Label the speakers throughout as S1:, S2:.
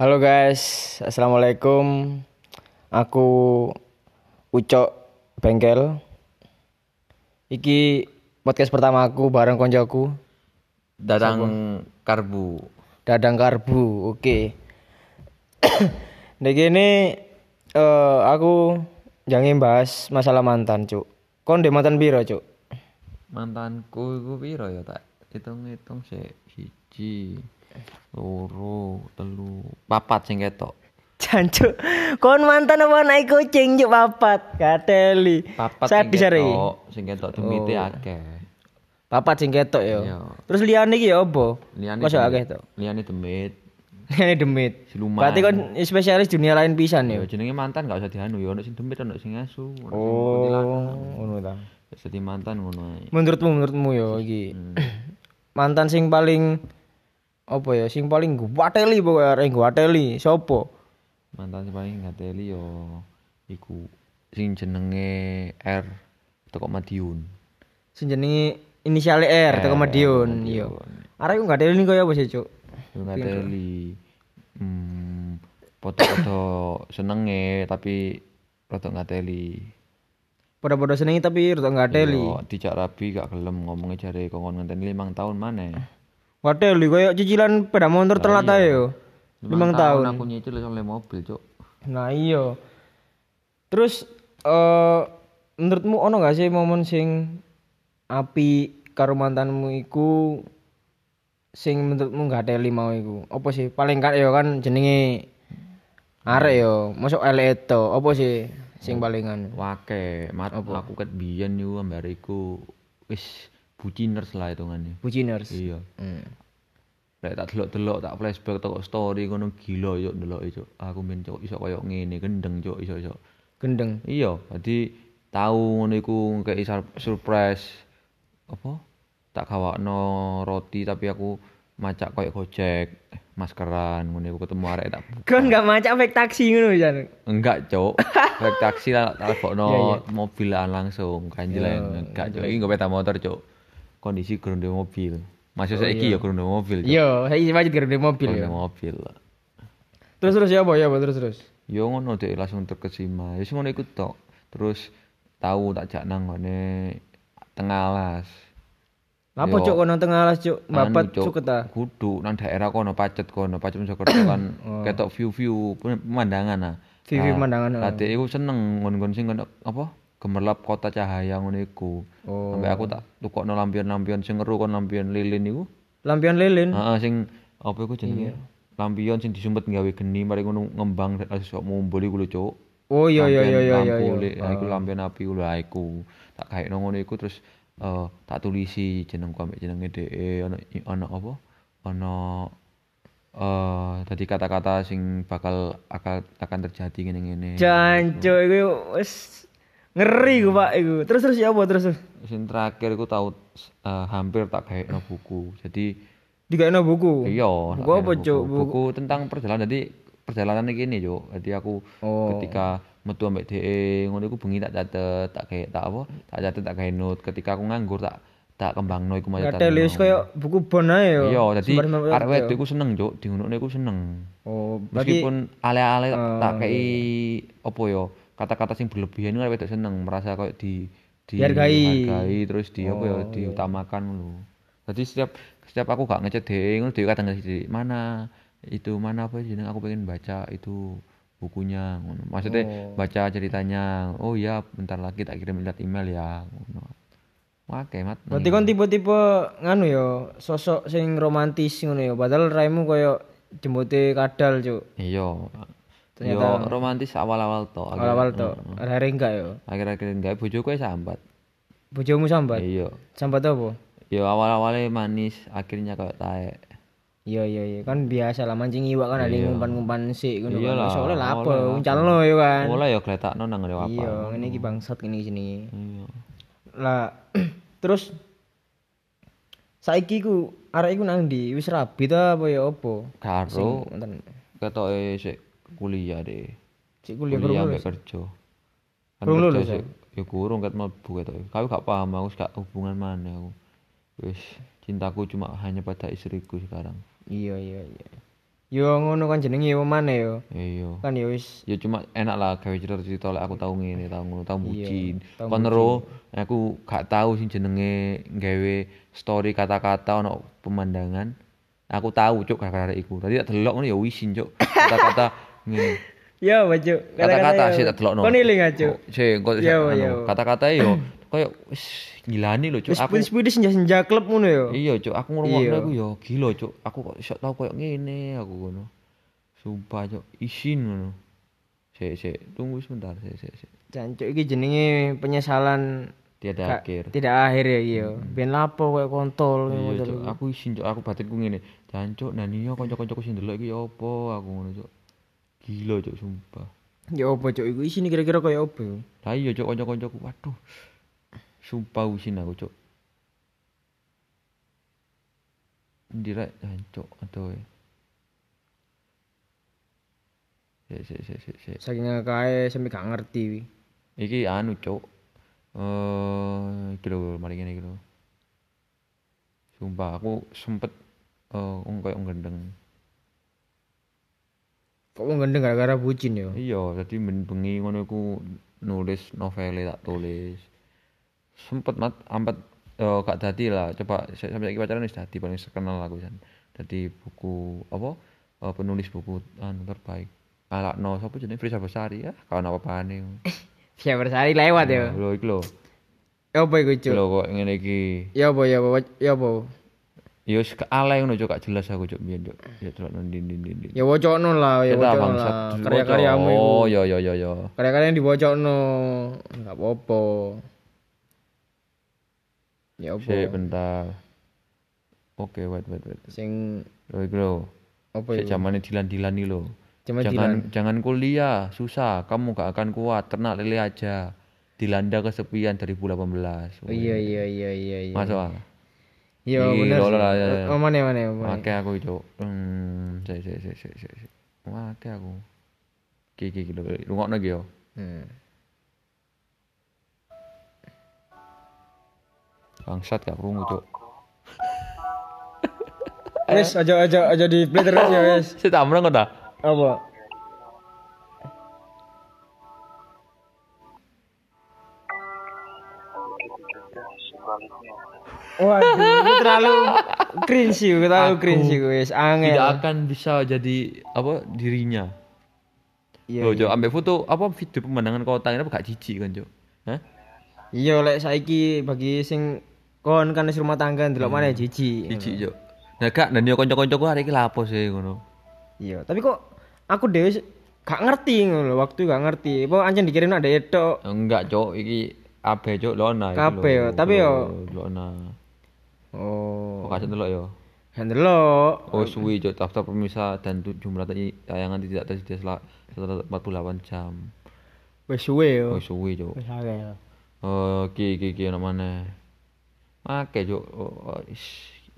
S1: Halo guys, assalamualaikum. Aku Ucok Bengkel. Iki podcast pertama aku bareng koncoku
S2: Dadang karbu.
S1: Dadang Karbu. Oke. Nek ini eh aku jangan bahas masalah mantan, Cuk. Kon ndek mantan piro, Cuk?
S2: Mantanku iku piro ya tak hitung-hitung sik siji loro telu papat sing ketok
S1: Jancuk, kon mantan apa naik kucing cuk papat, kateli.
S2: papat
S1: Saya
S2: sing
S1: bisa re.
S2: ketok sing ketok demite
S1: Oh.
S2: akeh
S1: Papat sing ketok ya.
S2: Iya.
S1: Terus liyane iki ya apa?
S2: liyane
S1: Masa
S2: demit.
S1: akeh to?
S2: liyane demit
S1: Liyane demit.
S2: Siluman.
S1: Berarti kon spesialis dunia lain pisan ya.
S2: ya jenenge mantan gak usah dianu ya ono sing demit ono sing asu ono sing
S1: Oh, ngono ta.
S2: Dadi mantan ngono ae
S1: Menurutmu menurutmu ya iki.
S2: Hmm.
S1: Mantan sing paling apa ya? Sing paling guateli pokoke arek guateli. Sopo?
S2: mantan sing paling ngateli yo iku sing jenenge R teko Madiun
S1: Sing jenenge inisial R teko
S2: R,
S1: Madiun. Iya. Arek ku guateli kaya apa sih, Cuk?
S2: Yo ngateli hmm foto-foto senenge tapi rada ngateli
S1: Pada-pada senengi tapi rada guateli.
S2: Yo, dijak rabi gak gelem ngomongnya jare kongkon ngenteni limang tahun maneh
S1: Guateli kaya cicilan sepeda motor telat ae yo. Limang tahun.
S2: aku nyicil oleh mobil cuk
S1: Nah iya. Terus eh menurutmu ono gak sih momen sing api karo mantanmu iku sing menurutmu gak teli mau iku? Apa sih? Paling gak ya kan jenenge arek yo, masuk elek itu. Apa sih sing palingan?
S2: wake mat aku ket biyen yo ambare iku wis buciners lah hitungane
S1: Buciners.
S2: iya
S1: Hmm.
S2: Lek tak delok-delok tak flashback toko story ngono gila yo ndeloke cuk. Aku men cuk iso koyo ngene gendeng cuk iso iso.
S1: Gendeng.
S2: Iya, dadi tahu ngono iku ngekeki sur- surprise apa? Tak gawakno roti tapi aku macak koyo Gojek, maskeran ngono iku ketemu arek tak
S1: Kan gak macak fake taksi ngono jan.
S2: enggak cuk. Naik taksi lah tak lebokno
S1: Iya, iya.
S2: mobilan langsung kanjelen. Enggak cuk, iki nggo peta motor cuk. Kondisi gerunde mobil. Masih saiki ya gerunde mobil.
S1: Iya, saya isi wajib mobil ya.
S2: mobil.
S1: Terus terus ya apa ya terus terus.
S2: Yo ngono dek langsung terkesima. Ya ngono iku tok. Terus tahu tak jak nang tengah alas.
S1: Apa cuk kono tengah alas cuk? Babat
S2: Anu, Cuk,
S1: cuk ta.
S2: Kudu nang daerah kono pacet kono, pacet Mojokerto kan ketok view-view pemandangan nah.
S1: View-view
S2: Nah,
S1: pemandangan,
S2: Lah dek iku seneng ngon-ngon sing apa? Gemerlap kota cahaya ngono iku.
S1: Oh.
S2: Sampai aku tak tukokno lampion-lampion sing ngeru kon lampion lilin iku.
S1: Lampion lilin.
S2: Heeh sing apa iku
S1: Iya.
S2: jenenge? Lampion sing disumpet gawe geni mari ngono ngembang sok mumbul iku lho, Cuk.
S1: Oh iya iya iya iya iya. iya.
S2: nah, iku lampion api ku lha iku tak gaekno ngono iku terus eh, tak tulisi jenengku ambek jenenge DE ana ana apa ana eh tadi kata-kata sing bakal akan akan terjadi ngene-ngene
S1: Jancu iku wis ngeri ku Pak iku. Terus terus ya apa terus terus?
S2: sing terakhir iku tau eh, hampir tak gaekno buku jadi
S1: Digaekno buku.
S2: iya
S1: Buku apa, Cuk?
S2: buku, buku tentang perjalanan jadi perjalanan iki nih Cuk jadi aku
S1: Oh.
S2: ketika metu ambek DE ngono iku bengi tak catet tak kayak tak apa tak catet tak gawe note ketika aku nganggur tak tak kembangno iku maca
S1: Katel wis koyo buku bon ae yo.
S2: iya jadi
S1: Sembar-sembar
S2: arek
S1: yo.
S2: wedok iku seneng Cuk. Dingunukne iku seneng.
S1: Oh, berarti
S2: meskipun ale-ale
S1: Oh,
S2: tak kei apa yo kata-kata sing berlebihan arek wedok seneng merasa koyo di di
S1: Dihargai.
S2: dihargai, terus di apa ya
S1: Oh,
S2: diutamakan ngono jadi setiap setiap aku gak ngechat DE ngono DE kadang ngasih mana itu mana apa jeneng aku pengen baca itu bukunya ngono. Maksudnya baca ceritanya oh ya bentar lagi tak kirim lihat email ya ngono Wake mat.
S1: berarti kon tipe-tipe nganu yo, sosok sing romantis ngono yo. Padahal raimu koyo jembute kadal, Cuk.
S2: Iya. Yo romantis awal-awal to.
S1: Awal-awal to. Akhir enggak yo.
S2: Akhir-akhir enggak bojoku sambat.
S1: Bojomu sambat.
S2: Iya.
S1: Sambat apa?
S2: Yo awal-awalnya manis, akhirnya kayak taek.
S1: Iya iya iya kan biasa lah mancing iwak kan ada yang ngumpan-ngumpan sik ngono
S2: Iya
S1: kan.
S2: oleh lah.
S1: uncalno yo kan.
S2: Mulai yo gletakno nang ngene apa.
S1: Iya, ngene iki bangsat ngene sini.
S2: Iya.
S1: Lah terus saiki ku arek iku nang ndi? Wis rabi ta apa ya apa?
S2: Karo
S1: Ngoten.
S2: ketoke sik kuliah deh.
S1: Cik kuliah
S2: Kuliah
S1: kurung
S2: kerja. Kan
S1: Kurung lulus,
S2: sik ya kurung ket mlebu ketoke. Kau gak paham aku gak hubungan mana aku. Wis cintaku cuma hanya pada istriku sekarang.
S1: Iya iya iya. Yo ngono kan jenenge yo maneh yo.
S2: Iya.
S1: Kan yo wis
S2: Ya cuma enak lah gawe cerita-cerita lek aku tau ngene, tau ngono, tau bucin.
S1: tau
S2: Kon ero aku gak tahu sing jenenge gawe story kata-kata ono pemandangan. Aku tahu cuk gara-gara iku. Tadi tak delok ngono ya wisin cuk. Kata-kata ngene.
S1: Ya, Baju.
S2: Kata-kata sih tak delokno.
S1: Kon aja.
S2: Oh, Sih, kok
S1: Iya, iya.
S2: kata-kata yo koyo wis gilani lho cuk.
S1: Wis
S2: Aku
S1: putus-putus senja-senja klub ngono yo.
S2: Iya, Cuk, aku ngrungokno
S1: Iya.
S2: iku ya gila, Cuk. Aku kok iso tau koyo ngene aku ngono. Sumpah, Cuk, isin ngono. Sik, sik, tunggu sebentar, sik, sik, sik.
S1: Jancuk iki jenenge penyesalan
S2: Tiada
S1: gak-
S2: akhir.
S1: Tidak akhir ya iya. Ben lapo koyo kontol
S2: Iya, Cuk, aku isin, Cuk, aku batinku ngene. Jancuk, naniyo kanca-kancaku sing ndelok iki ya apa aku ngono, Cuk. Gila, Cuk, sumpah.
S1: Ya opo cuk iku isine kira-kira koyo opo yo?
S2: Lah iya, Cuk, kanca-kancaku. Waduh. Sumpah isin aku, rek, jancuk, aduh. eh. Sik, sik, sik, sik, sik.
S1: Saking kae sampe gak ngerti wi.
S2: Iki anu, Cuk. Eh, iki lho, mari ngene iki lho. Sumpah aku sempet eh wong koyo gendeng.
S1: Kok gendeng gara-gara bucin yo.
S2: Iya, dadi ben bengi ngono iku nulis novel tak tulis. Sempet mat ampet eh gak dadi lah. Coba sa- sampai saiki pacaran wis dadi paling terkenal aku jan. Dadi buku apa? Eh, penulis buku anu terbaik. Alakno sapa jenenge Frisa Besari ya, kawan apa-apane.
S1: Siapa bersari lewat yo.
S2: Lho iki lho.
S1: Ya opo iku cuk?
S2: Lho kok ngene iki.
S1: Ya opo ya opo ya opo.
S2: Ya wis alay ngono cuk, gak jelas aku cuk biyen cuk. Ya delok nang ndi-ndi.
S1: Ya wocokno lah, ya
S2: Kita
S1: wocokno lah. Karya-karyamu iku.
S2: Oh, ya ya ya ya.
S1: Karya-karya yang diwocokno. Enggak apa-apa. Ya opo.
S2: Sik bentar. Oke, wait wait wait.
S1: Sing
S2: Lho lho.
S1: apa
S2: Sik
S1: iku?
S2: zamane dilan-dilan iki lho.
S1: Cuma
S2: Jangan jangan kuliah, susah. Kamu gak akan kuat, ternak lele aja. Dilanda kesepian 2018.
S1: Oh iya iya iya iya iya.
S2: Masuk ah.
S1: Iya bener.
S2: ya, ya.
S1: Oh mana mana mana.
S2: Oke aku cuk. Hmm, sik sik sik sik sik. Oke aku. Iki iki iki lho. Rungokno iki yo.
S1: Hmm.
S2: Bangsat gak krungu cuk.
S1: Wes aja aja aja di play terus ya wes.
S2: Sik tak meneng kok ta?
S1: Apa? Waduh, terlalu cringe sih, terlalu cringe sih, wes angel.
S2: Tidak akan bisa jadi apa dirinya.
S1: Iya,
S2: Loh, Cuk, ambek foto apa video pemandangan kota ini apa gak jijik kan, Cuk? Hah?
S1: iya, lek saiki bagi sing kon kan rumah tangga ndelok mana jijik.
S2: Jijik, Cuk. Nah, gak dan yo kanca-kancaku hari iki lapo sih ngono.
S1: Iya, tapi kok aku dhewe s- gak ngerti ngono waktu gak ngerti. Apa anjen dikirim ada etok.
S2: Enggak, Cuk, iki abe, Cuk, lona iki
S1: Kabeh yo, tapi yo-
S2: lona.
S1: Oh,
S2: Kok kasih delok yo.
S1: kan ndelok.
S2: Oh, suwi, Cuk, daftar pemirsa dan jumlah tayangan tidak tersedia sel- setelah 48 jam.
S1: Wes suwe yo.
S2: Oh, suwi, Cuk.
S1: Wes.
S2: Oh, ki ki ki ana maneh. Oke, Cuk. Oh, oh,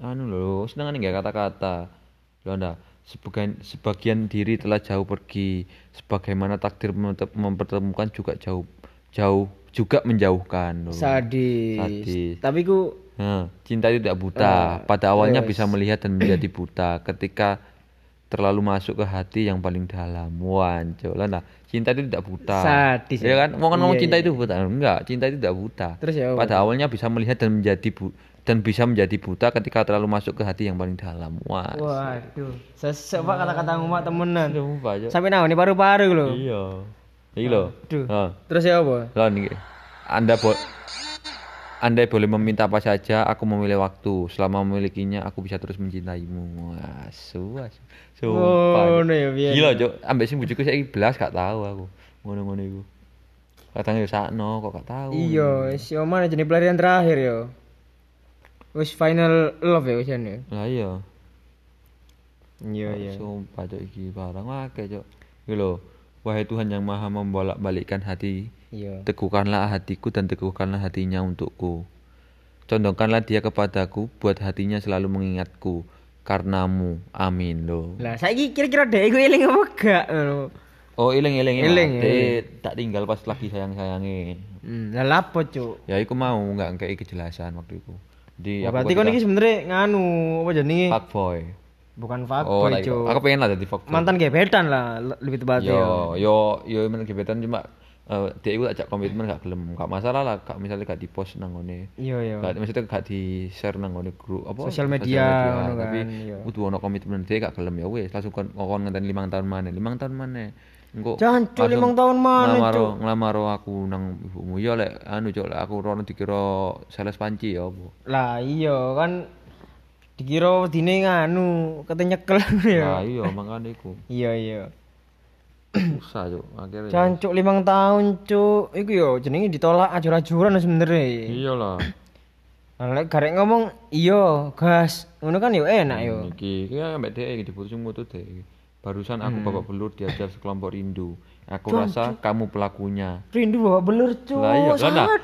S2: anu lho, senengane nggak kata-kata. Lho ndak, sebagian sebagian diri telah jauh pergi, sebagaimana takdir memper- mempertemukan juga jauh jauh juga menjauhkan. Lho.
S1: Sadis.
S2: Sadis.
S1: Tapi ku
S2: Nah, cinta itu tidak buta. Pada awalnya bisa melihat dan menjadi buta ketika terlalu masuk ke hati yang paling dalam. Wancuk lah nah, cinta itu tidak buta.
S1: Sadis
S2: Ya kan? Mau ngomong
S1: Iya,
S2: cinta
S1: iya.
S2: itu buta. Enggak, cinta itu tidak buta.
S1: terus ya.
S2: Pada awalnya bisa melihat dan menjadi bu dan bisa menjadi buta ketika terlalu masuk ke hati yang paling dalam. Wah.
S1: Waduh. Sesek pak kata-kata mak temenan. Sampai naon nih paru-paru lho.
S2: Iya. Iki lho.
S1: Aduh.
S2: Heeh.
S1: Terus ya apa?
S2: Lah niki. Anda bo Anda boleh meminta apa saja, aku memilih waktu. Selama memilikinya, aku bisa terus mencintaimu. Wah, suas. Sumpah.
S1: Oh, no ya.
S2: Gila, Cuk. Ambek sing bojoku saiki belas gak tahu aku. Ngono-ngono iku. Kadang yo sakno kok gak tahu.
S1: Iya, si Oman jenis pelarian terakhir yo. Wis final love ya wis ya.
S2: Lah iya.
S1: Iya iya.
S2: Sumpah, Cuk iki barang akeh. Iki lho. Wahai Tuhan yang Maha membolak-balikkan hati,
S1: Iya.
S2: teguhkanlah hatiku dan teguhkanlah hatinya untukku. Condongkanlah dia kepadaku, buat hatinya selalu mengingatku. Karenamu, amin loh.
S1: Lah saiki kira-kira dek iku eling apa gak ngono.
S2: Oh iling iling
S1: Iling,
S2: tak tinggal pas lagi sayang sayangi.
S1: Hmm, lah lapo, Cuk?
S2: Ya iku mau nggak kayak kejelasan waktu itu. Di
S1: Oh, berarti kon iki sebenarnya nganu apa jenenge?
S2: fuckboy.
S1: bukan
S2: Oh,
S1: fuckboy
S2: tak
S1: cuk
S2: Aku pengen lah jadi fuckboy.
S1: mantan gebetan lah le- lebih tepatnya
S2: Yo, yo, yo men gebetan cuma eh dia iku ajak komitmen gak gelem. Gak masalah lah, gak misalnya gak di-post nang ngone.
S1: iya iya
S2: Gak maksudnya gak di-share nang ngone grup apa
S1: Sosial media, ngono kan,
S2: tapi
S1: iya.
S2: kudu ono komitmen dia gak gelem ya wis langsung kon ngokon ngenten 5 tahun maneh. 5 tahun maneh. Engko
S1: Jangan,
S2: langsung
S1: limang tahun maneh,
S2: ngelamar-. Ngelamar aku nang ibumu. Ya lek anu cuk lek aku rono dikira sales panci ya apa.
S1: lah iya kan dikira dine nganu kate nyekel ya
S2: Lah iya makane iku.
S1: iya iya
S2: Susah cuk akhirnya.
S1: Cancuk limang tahun cuk iku yo jenenge ditolak ajur-ajuran sebenernya
S2: Iya lah.
S1: Lek garek ngomong iya gas ngono kan yo enak yo
S2: Iki, iki ambek dhek iki diputusin mutu dhek. Barusan aku babak belur diajar sekelompok rindu. Aku rasa kamu pelakunya.
S1: rindu bawa belur cuk
S2: Lah iya, kan,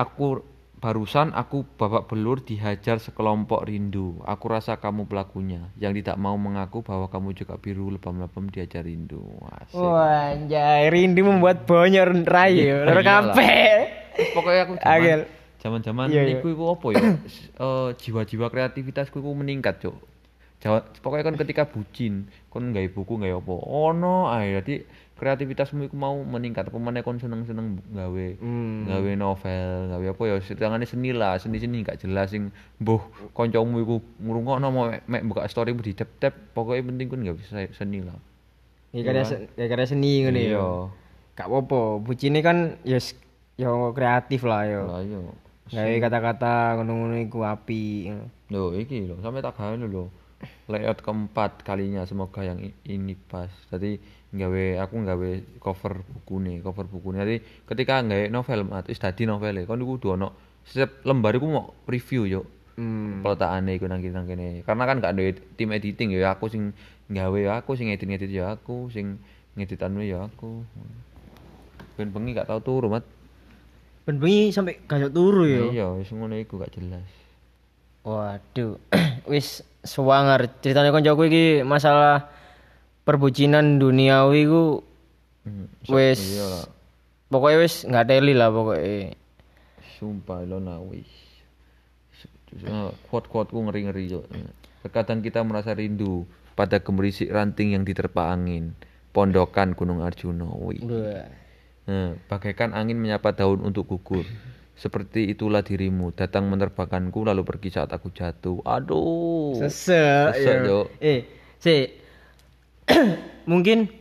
S2: Aku barusan aku babak belur dihajar sekelompok rindu. Aku rasa kamu pelakunya yang tidak mau mengaku bahwa kamu juga biru lebam-lebam diajar rindu. Asik.
S1: wah anjay rindu membuat yo loro
S2: Iyalah.
S1: kabeh
S2: Pokoknya aku
S1: Agel.
S2: zaman zaman
S1: Iya, iya.
S2: iku iku apa ya? Eh, jiwa-jiwa kreativitasku iku meningkat, Cuk. Jawa, pokoknya kan ketika bucin, kon nggawe buku nggawe apa? Ono ae. Dadi kreativitasmu iku mau meningkat. Apa meneh kon seneng-seneng gawe
S1: Hmm.
S2: gawe novel, gawe apa ya setengahnya seni lah, seni-seni gak jelas sing mbuh kancamu iku ngrungokno mau mek, mek buka story di tap pokoknya penting kon gak bisa seni lah.
S1: ya karya se- ya karya seni ngene yo
S2: Iya.
S1: gak apa-apa bucine kan ya yo kreatif lah yo
S2: Lah iya.
S1: gawe kata-kata ngono-ngono iku api
S2: Loh, iki loh, sampai tak gawe lho. Layout keempat kalinya semoga yang ini pas. Jadi nggawe aku nggawe cover buku nih, cover buku nih. Jadi ketika nggawe novel, mat, wis dadi novele, kon iku kudu ono setiap lembar iku mau review yo.
S1: hmm.
S2: Iku nang kene nang kene. Karena kan gak ada tim editing ya aku sing nggawe ya aku sing edit-edit ya aku, sing ngedit anu ya aku. Ben bengi gak tau turu, Mat.
S1: ben bengi sampai gak turu yo
S2: Iya, wis ngono iku gak jelas.
S1: Waduh, wis suwanger ceritanya koncoku iki masalah perbucinan duniawi ku
S2: Hmm,
S1: wis pokoknya wis nggak teli lah pokoknya.
S2: Sumpah lo nah wis. Quote-quoteku ngeri-ngeri yo. Terkadang kita merasa rindu pada gemerisik ranting yang diterpa angin. Pondokan Gunung Arjuna. Wih. Nah, bagaikan angin menyapa daun untuk gugur. Seperti itulah dirimu, datang menerbangkanku lalu pergi saat aku jatuh. Aduh.
S1: Sesek.
S2: Sesek,
S1: ya. Eh, si mungkin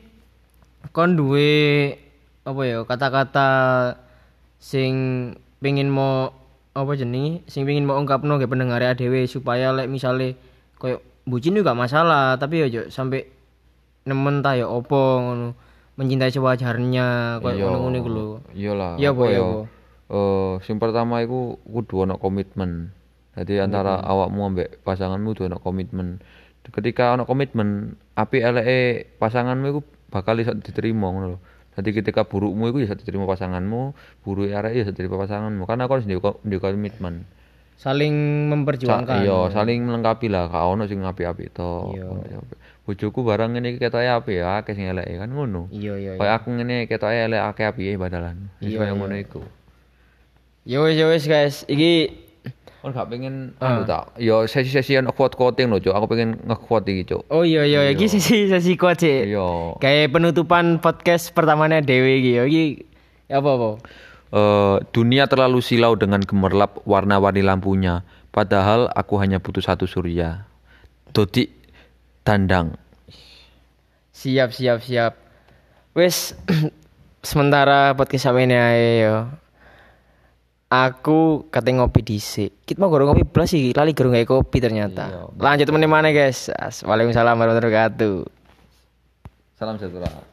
S1: kon duwe apa ya kata-kata sing pengin mau apa jenenge sing pengin mau ungkapno ke pendengar dhewe supaya lek misale koyo bucin juga masalah tapi ya sampai nemen ta ya opo ngono mencintai sewajarnya koyo
S2: Iya.
S1: ngono-ngono iku lho
S2: Iyalah.
S1: Iya,
S2: apa
S1: apa, iya,
S2: ya? Eh, sing pertama iku kudu ono komitmen. Jadi antara awakmu ambek pasanganmu kudu ono komitmen. Ketika ono komitmen, api eleke pasanganmu iku bakal iso diterima ngono lho. Jadi ketika burukmu iku ya diterima pasanganmu, buruk arek ya diterima pasanganmu. Karena aku harus ndek ndek komitmen.
S1: saling
S2: Sa
S1: memperjuangkan
S2: iya, saling melengkapi lah. Gak ono sing apik-apik to.
S1: Iya.
S2: Bojoku barang ngene iki ketoke apik ya, akeh sing eleke kan ngono.
S1: iya iya iya.
S2: Kayak aku ngene ketoke elek akeh apike badalan. Wis
S1: Iya, iya.
S2: ngono iku.
S1: Ya wis ya wis guys iki
S2: Kan gak pengen
S1: Ah.
S2: anu tak. Yo sesi-sesi ono quote-quoting lho, Cuk. Aku pengen nge-quote iki, Cuk.
S1: Oh iya iya iki sesi sesi quote sih.
S2: Iya.
S1: Kayak penutupan podcast pertamanya Dewi iki. ya. Iki apa apa?
S2: Eh, dunia terlalu silau dengan gemerlap warna-warni lampunya. Padahal aku hanya butuh satu surya. Dodik dandang.
S1: Siap siap siap. Wes sementara podcast ini ae yo. Aku kate ngopi dhisik. Kita mau gorong ngopi blas iki, lali gorong gawe kopi ternyata.
S2: Iya.
S1: Lanjut temen mana guys. Waalaikumsalam warahmatullahi wabarakatuh.
S2: Salam sejahtera.